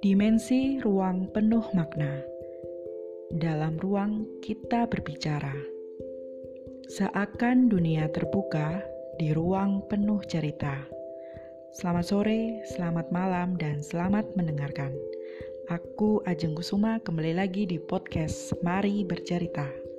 Dimensi ruang penuh makna. Dalam ruang kita berbicara. Seakan dunia terbuka di ruang penuh cerita. Selamat sore, selamat malam, dan selamat mendengarkan. Aku Ajeng Kusuma kembali lagi di podcast Mari Bercerita.